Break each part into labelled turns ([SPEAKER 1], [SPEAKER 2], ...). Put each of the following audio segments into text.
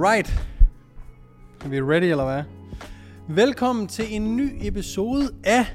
[SPEAKER 1] Alright. Er vi ready, eller hvad? Velkommen til en ny episode af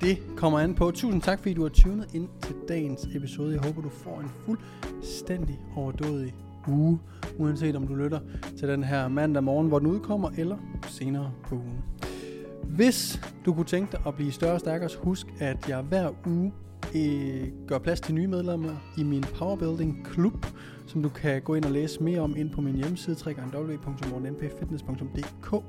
[SPEAKER 1] Det kommer an på. Tusind tak, fordi du har tunet ind til dagens episode. Jeg håber, du får en fuldstændig overdådig uge, uanset om du lytter til den her mandag morgen, hvor den udkommer, eller senere på ugen. Hvis du kunne tænke dig at blive større og stærkere, husk, at jeg hver uge øh, gør plads til nye medlemmer i min Powerbuilding Klub, som du kan gå ind og læse mere om ind på min hjemmeside www.morgenmpfitness.dk.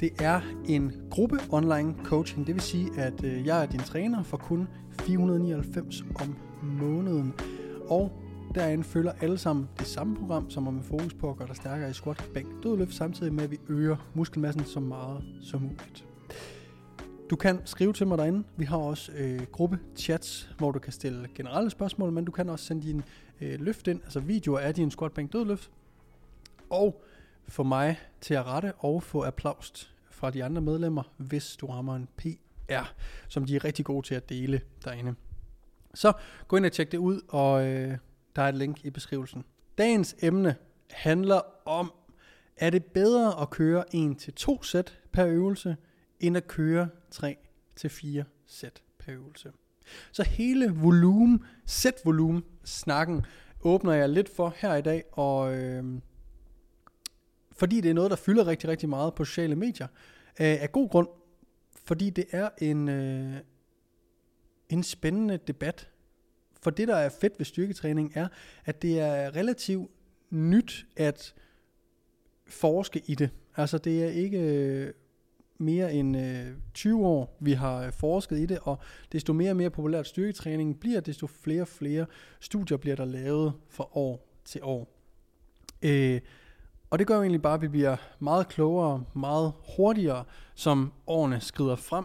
[SPEAKER 1] Det er en gruppe online coaching, det vil sige, at øh, jeg er din træner for kun 499 om måneden. Og derinde følger alle sammen det samme program, som er med fokus på at gøre dig stærkere i squat, bænk, dødløft, samtidig med at vi øger muskelmassen så meget som muligt. Du kan skrive til mig derinde. Vi har også øh, gruppe chats, hvor du kan stille generelle spørgsmål, men du kan også sende din øh, løft ind, altså videoer af din squat, bænk, dødløft. Og få mig til at rette og få applaus fra de andre medlemmer, hvis du rammer en PR, som de er rigtig gode til at dele derinde. Så gå ind og tjek det ud, og øh, der er et link i beskrivelsen. Dagens emne handler om, er det bedre at køre 1-2 sæt per øvelse, end at køre 3-4 sæt per øvelse. Så hele volumen, sæt volumen, snakken, åbner jeg lidt for her i dag, og øh, fordi det er noget, der fylder rigtig, rigtig meget på sociale medier, øh, af god grund, fordi det er en, øh, en spændende debat. For det, der er fedt ved styrketræning, er, at det er relativt nyt at forske i det. Altså det er ikke øh, mere end øh, 20 år, vi har øh, forsket i det, og desto mere og mere populært styrketræning bliver, desto flere og flere studier bliver der lavet fra år til år. Øh, og det gør jo egentlig bare, at vi bliver meget klogere, meget hurtigere, som årene skrider frem.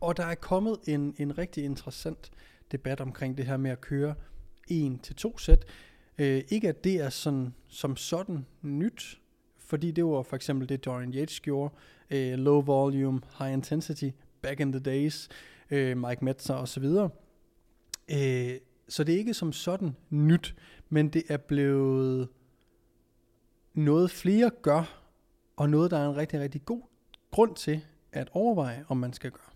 [SPEAKER 1] Og der er kommet en, en rigtig interessant debat omkring det her med at køre en til to sæt. Øh, ikke at det er sådan, som sådan nyt, fordi det var for eksempel det, Dorian Yates gjorde. Øh, low volume, high intensity, back in the days, øh, Mike Metzer osv. Øh, så det er ikke som sådan nyt, men det er blevet noget flere gør, og noget, der er en rigtig, rigtig god grund til at overveje, om man skal gøre.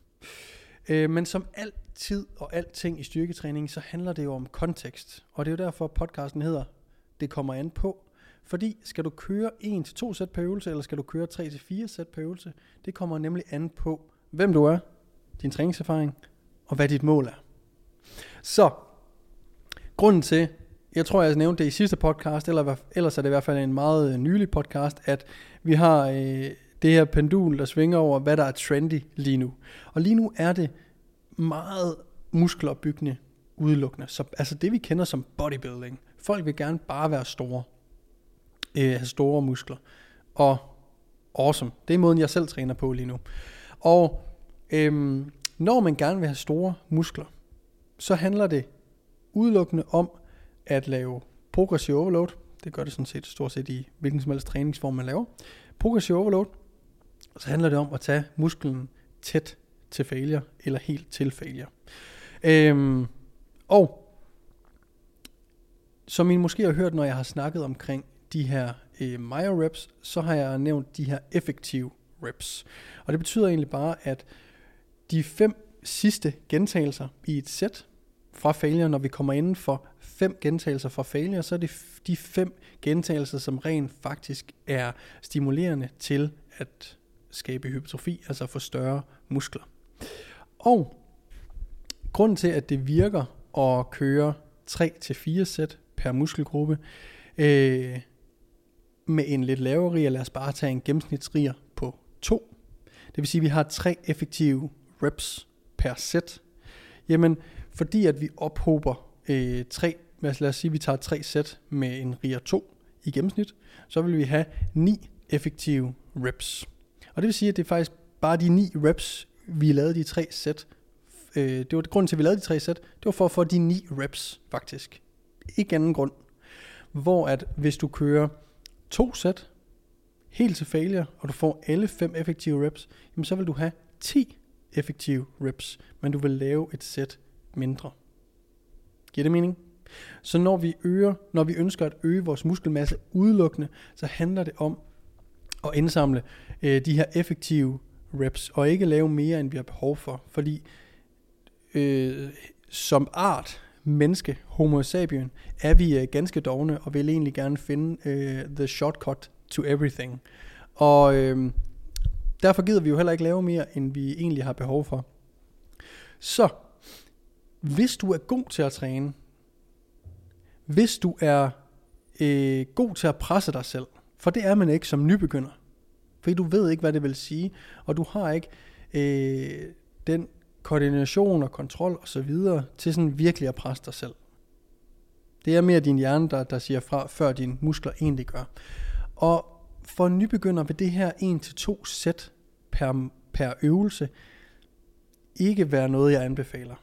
[SPEAKER 1] Øh, men som altid og alting i styrketræning, så handler det jo om kontekst. Og det er jo derfor, podcasten hedder, det kommer an på. Fordi skal du køre 1-2 sæt per øvelse, eller skal du køre 3-4 sæt per øvelse, det kommer nemlig an på, hvem du er, din træningserfaring, og hvad dit mål er. Så, grunden til, jeg tror, jeg nævnte det i sidste podcast, eller ellers er det i hvert fald en meget øh, nylig podcast, at vi har øh, det her pendul, der svinger over, hvad der er trendy lige nu. Og lige nu er det meget muskelopbyggende udelukkende. Så, altså det vi kender som bodybuilding. Folk vil gerne bare være store. Øh, have store muskler. Og awesome. Det er måden, jeg selv træner på lige nu. Og øhm, når man gerne vil have store muskler, så handler det udelukkende om at lave progressive overload. Det gør det sådan set stort set i hvilken som helst træningsform man laver. Progressive overload. Så handler det om at tage musklen tæt til failure, eller helt til failure. Øhm, og som I måske har hørt, når jeg har snakket omkring de her øh, myo reps, så har jeg nævnt de her effektive reps. Og det betyder egentlig bare, at de fem sidste gentagelser i et sæt fra failure, når vi kommer inden for fem gentagelser fra failure, så er det de fem gentagelser, som rent faktisk er stimulerende til at skabe hypertrofi, altså få større muskler. Og grunden til, at det virker at køre 3-4 sæt per muskelgruppe, øh, med en lidt lavere riger, lad os bare tage en gennemsnitsriger på 2. Det vil sige, at vi har tre effektive reps per sæt. Jamen, fordi at vi ophober øh, tre, lad os sige, at vi tager tre sæt med en riger 2 i gennemsnit, så vil vi have 9 effektive reps. Og det vil sige, at det er faktisk bare de 9 reps, vi lavede de tre sæt. Øh, det var grund til, at vi lavede de tre sæt. Det var for at få de 9 reps, faktisk. Ikke anden grund. Hvor at hvis du kører to sæt, helt til failure, og du får alle fem effektive reps, jamen så vil du have 10 effektive reps, men du vil lave et sæt mindre. Giver det mening? Så når vi øger, når vi ønsker at øge vores muskelmasse udelukkende, så handler det om at indsamle øh, de her effektive reps, og ikke lave mere, end vi har behov for. Fordi øh, som art, menneske, homo sapien, er vi øh, ganske dogne, og vil egentlig gerne finde øh, the shortcut to everything. Og øh, derfor gider vi jo heller ikke lave mere, end vi egentlig har behov for. Så, hvis du er god til at træne, hvis du er øh, god til at presse dig selv, for det er man ikke som nybegynder, fordi du ved ikke, hvad det vil sige, og du har ikke øh, den koordination og kontrol og så videre til sådan virkelig at presse dig selv. Det er mere din hjerne, der, der siger fra, før dine muskler egentlig gør. Og for en nybegynder vil det her 1-2 sæt per, per øvelse ikke være noget, jeg anbefaler.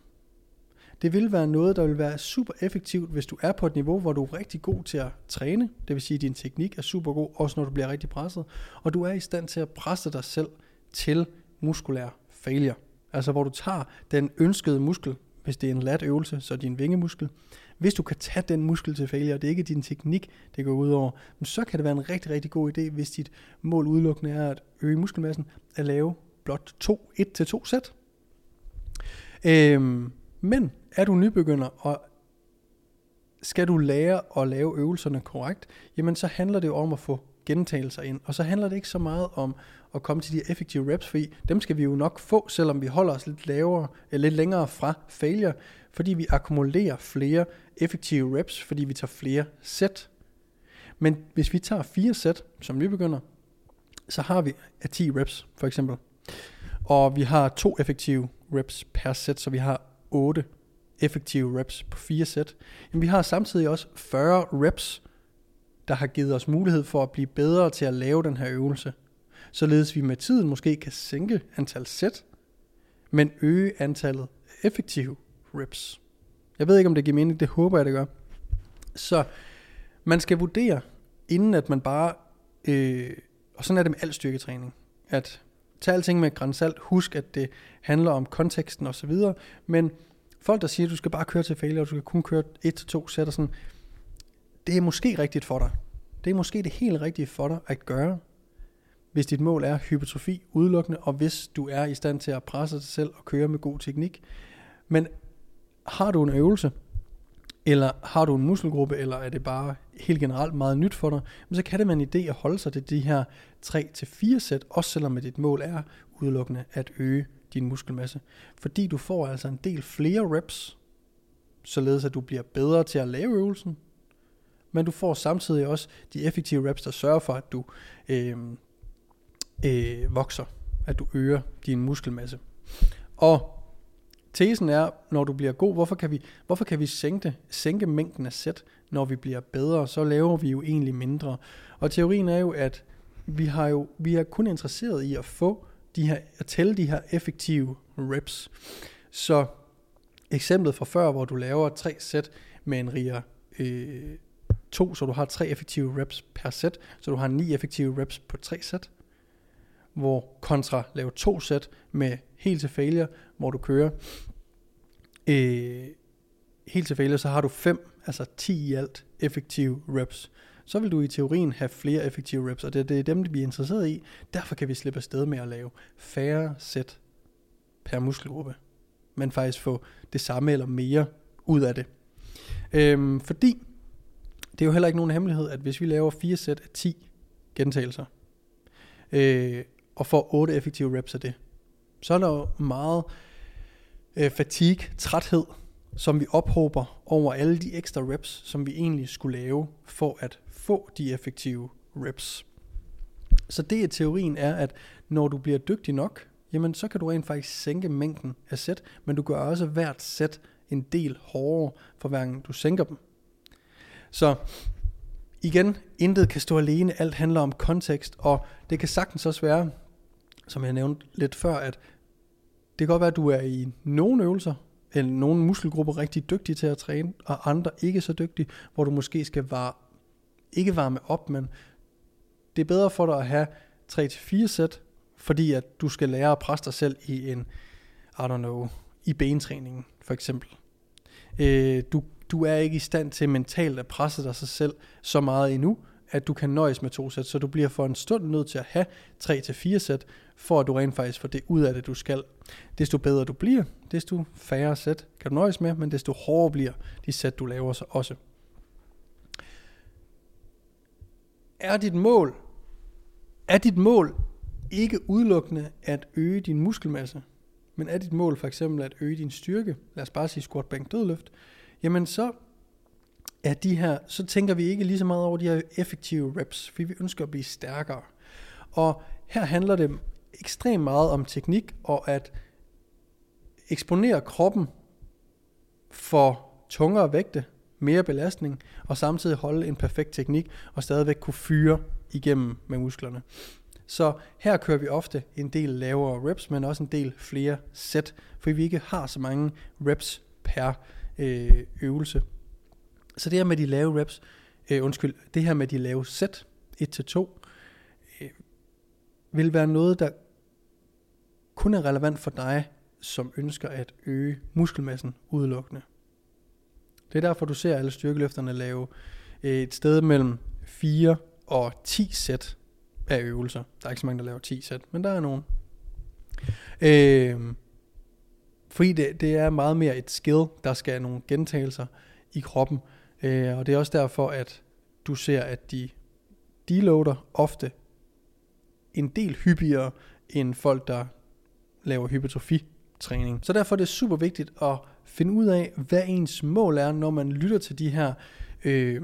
[SPEAKER 1] Det vil være noget, der vil være super effektivt, hvis du er på et niveau, hvor du er rigtig god til at træne. Det vil sige, at din teknik er super god, også når du bliver rigtig presset. Og du er i stand til at presse dig selv til muskulær failure. Altså hvor du tager den ønskede muskel, hvis det er en lat øvelse, så din vingemuskel. Hvis du kan tage den muskel til failure, og det er ikke din teknik, det går ud over, så kan det være en rigtig, rigtig god idé, hvis dit mål udelukkende er at øge muskelmassen, at lave blot to, et til to sæt. Øhm, men er du nybegynder, og skal du lære at lave øvelserne korrekt, jamen så handler det jo om at få gentagelser ind. Og så handler det ikke så meget om at komme til de effektive reps, fordi dem skal vi jo nok få, selvom vi holder os lidt lavere, eller lidt længere fra failure, fordi vi akkumulerer flere effektive reps, fordi vi tager flere sæt. Men hvis vi tager fire sæt som nybegynder, så har vi 10 reps for eksempel. Og vi har to effektive reps per sæt, så vi har 8 effektive reps på fire sæt. Men vi har samtidig også 40 reps, der har givet os mulighed for at blive bedre til at lave den her øvelse. Således vi med tiden måske kan sænke antal sæt, men øge antallet effektive reps. Jeg ved ikke, om det giver mening, det håber jeg, det gør. Så man skal vurdere, inden at man bare, øh, og sådan er det med al styrketræning, at tage alting med grænsalt, husk at det handler om konteksten osv., men folk der siger, at du skal bare køre til failure, og du skal kun køre et til to sæt og sådan, det er måske rigtigt for dig. Det er måske det helt rigtige for dig at gøre, hvis dit mål er hypertrofi udelukkende, og hvis du er i stand til at presse dig selv og køre med god teknik. Men har du en øvelse, eller har du en muskelgruppe, eller er det bare helt generelt meget nyt for dig, så kan det være en idé at holde sig til de her 3-4 sæt, også selvom dit mål er udelukkende at øge din muskelmasse. Fordi du får altså en del flere reps, således at du bliver bedre til at lave øvelsen, men du får samtidig også de effektive reps, der sørger for, at du øh, øh, vokser, at du øger din muskelmasse. Og tesen er, når du bliver god, hvorfor kan vi, hvorfor kan vi sænke, sænke mængden af sæt, når vi bliver bedre, så laver vi jo egentlig mindre. Og teorien er jo, at vi har jo vi er kun interesseret i at få de her, at tælle de her effektive reps. Så eksemplet fra før, hvor du laver tre sæt med en riger øh, 2, så du har tre effektive reps per sæt, så du har ni effektive reps på tre sæt, hvor kontra lave to sæt med helt til failure, hvor du kører øh, helt til failure, så har du fem, altså 10 i alt effektive reps. Så vil du i teorien have flere effektive reps, og det, det er dem, vi er interesseret i. Derfor kan vi slippe afsted med at lave færre sæt per muskelgruppe, men faktisk få det samme eller mere ud af det. Øhm, fordi det er jo heller ikke nogen hemmelighed, at hvis vi laver fire sæt af 10 gentagelser, øh, og får 8 effektive reps af det, så er der jo meget øh, fatigue, træthed, som vi ophober over alle de ekstra reps, som vi egentlig skulle lave for at få de effektive reps. Så det er teorien er, at når du bliver dygtig nok, jamen så kan du rent faktisk sænke mængden af sæt, men du gør også hvert sæt en del hårdere for hver gang du sænker dem. Så igen, intet kan stå alene, alt handler om kontekst, og det kan sagtens også være, som jeg nævnte lidt før, at det kan godt være, at du er i nogle øvelser, eller nogle muskelgrupper rigtig dygtige til at træne, og andre ikke så dygtige, hvor du måske skal var, ikke varme op, men det er bedre for dig at have 3-4 sæt, fordi at du skal lære at presse dig selv i en, I don't know, i bentræningen for eksempel. Øh, du du er ikke i stand til mentalt at presse dig sig selv så meget endnu, at du kan nøjes med to sæt, så du bliver for en stund nødt til at have 3-4 sæt, for at du rent faktisk får det ud af det, du skal. Desto bedre du bliver, desto færre sæt kan du nøjes med, men desto hårdere bliver de sæt, du laver så også. Er dit mål, er dit mål ikke udelukkende at øge din muskelmasse, men er dit mål for eksempel at øge din styrke, lad os bare sige squat, bænk, dødløft, jamen så er de her, så tænker vi ikke lige så meget over de her effektive reps, fordi vi ønsker at blive stærkere. Og her handler det ekstremt meget om teknik og at eksponere kroppen for tungere vægte, mere belastning, og samtidig holde en perfekt teknik, og stadigvæk kunne fyre igennem med musklerne. Så her kører vi ofte en del lavere reps, men også en del flere sæt, fordi vi ikke har så mange reps per øh, øvelse. Så det her med de lave reps, øh, undskyld, det her med de lave sæt, 1-2, øh, vil være noget, der kun er relevant for dig, som ønsker at øge muskelmassen udelukkende. Det er derfor, du ser alle styrkeløfterne lave øh, et sted mellem 4 og 10 sæt af øvelser. Der er ikke så mange, der laver 10 sæt, men der er nogen. Øh, fordi det, det er meget mere et skill, der skal nogle gentagelser i kroppen. Øh, og det er også derfor, at du ser, at de deloader ofte en del hyppigere end folk, der laver hypertrofitræning. Så derfor er det super vigtigt at finde ud af, hvad ens mål er, når man lytter til de her øh,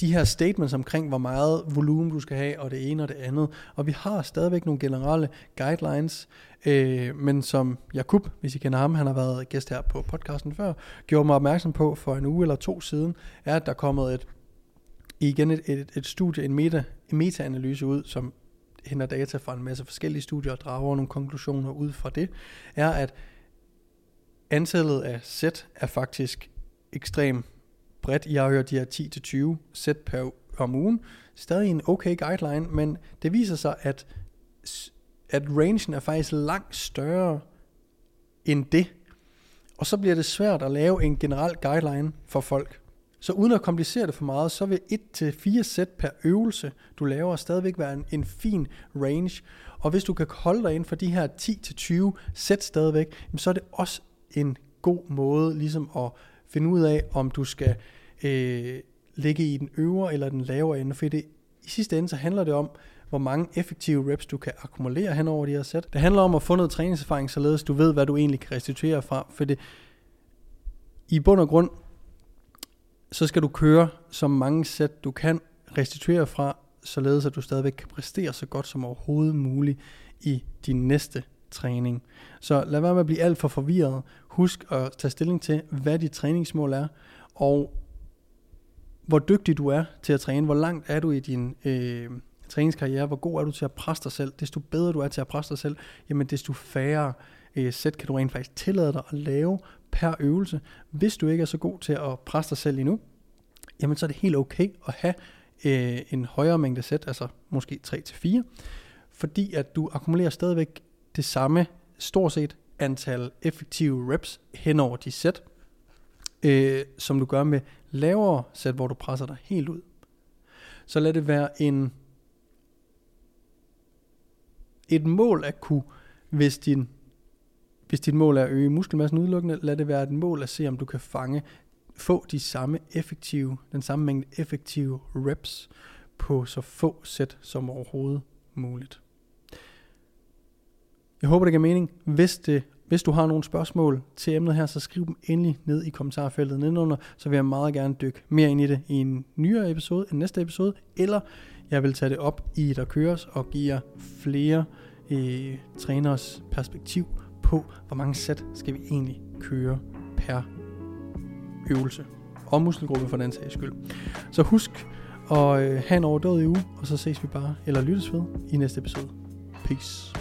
[SPEAKER 1] de her statements omkring, hvor meget volumen du skal have, og det ene og det andet. Og vi har stadigvæk nogle generelle guidelines, øh, men som Jakub, hvis I kender ham, han har været gæst her på podcasten før, gjorde mig opmærksom på for en uge eller to siden, er, at der er kommet et, igen et, et, et studie, en, meta, en meta-analyse ud, som henter data fra en masse forskellige studier og drager nogle konklusioner ud fra det, er, at antallet af sæt er faktisk ekstremt bredt. Jeg har hørt de her 10-20 sæt per om ugen. Stadig en okay guideline, men det viser sig, at, at rangen er faktisk langt større end det. Og så bliver det svært at lave en generel guideline for folk. Så uden at komplicere det for meget, så vil 1-4 sæt per øvelse, du laver, stadigvæk være en, en fin range. Og hvis du kan holde dig inden for de her 10-20 sæt stadigvæk, så er det også en god måde ligesom at finde ud af, om du skal øh, ligge i den øvre eller den lavere ende, for det, i sidste ende så handler det om, hvor mange effektive reps du kan akkumulere hen over de her sæt. Det handler om at få noget træningserfaring, således du ved, hvad du egentlig kan restituere fra, for det, i bund og grund, så skal du køre så mange sæt du kan restituere fra, således at du stadigvæk kan præstere så godt som overhovedet muligt i din næste træning. Så lad være med at blive alt for forvirret. Husk at tage stilling til, hvad dit træningsmål er, og hvor dygtig du er til at træne, hvor langt er du i din øh, træningskarriere, hvor god er du til at presse dig selv. Desto bedre du er til at presse dig selv, jamen desto færre øh, sæt kan du rent faktisk tillade dig at lave per øvelse. Hvis du ikke er så god til at presse dig selv endnu, jamen så er det helt okay at have øh, en højere mængde sæt, altså måske 3-4, fordi at du akkumulerer stadigvæk det samme stort set antal effektive reps hen over de sæt, øh, som du gør med lavere sæt, hvor du presser dig helt ud. Så lad det være en et mål at kunne, hvis din hvis dit mål er at øge muskelmassen udelukkende, lad det være et mål at se, om du kan fange, få de samme effektive, den samme mængde effektive reps på så få sæt som overhovedet muligt. Jeg håber, det giver mening. Hvis, det, hvis du har nogle spørgsmål til emnet her, så skriv dem endelig ned i kommentarfeltet nedenunder, så vil jeg meget gerne dykke mere ind i det i en nyere episode, en næste episode, eller jeg vil tage det op i Der Køres og give jer flere øh, træners perspektiv på, hvor mange sæt skal vi egentlig køre per øvelse. Og muskelgruppe for den sags skyld. Så husk at øh, have en overdådig uge, og så ses vi bare, eller lyttes ved, i næste episode. Peace.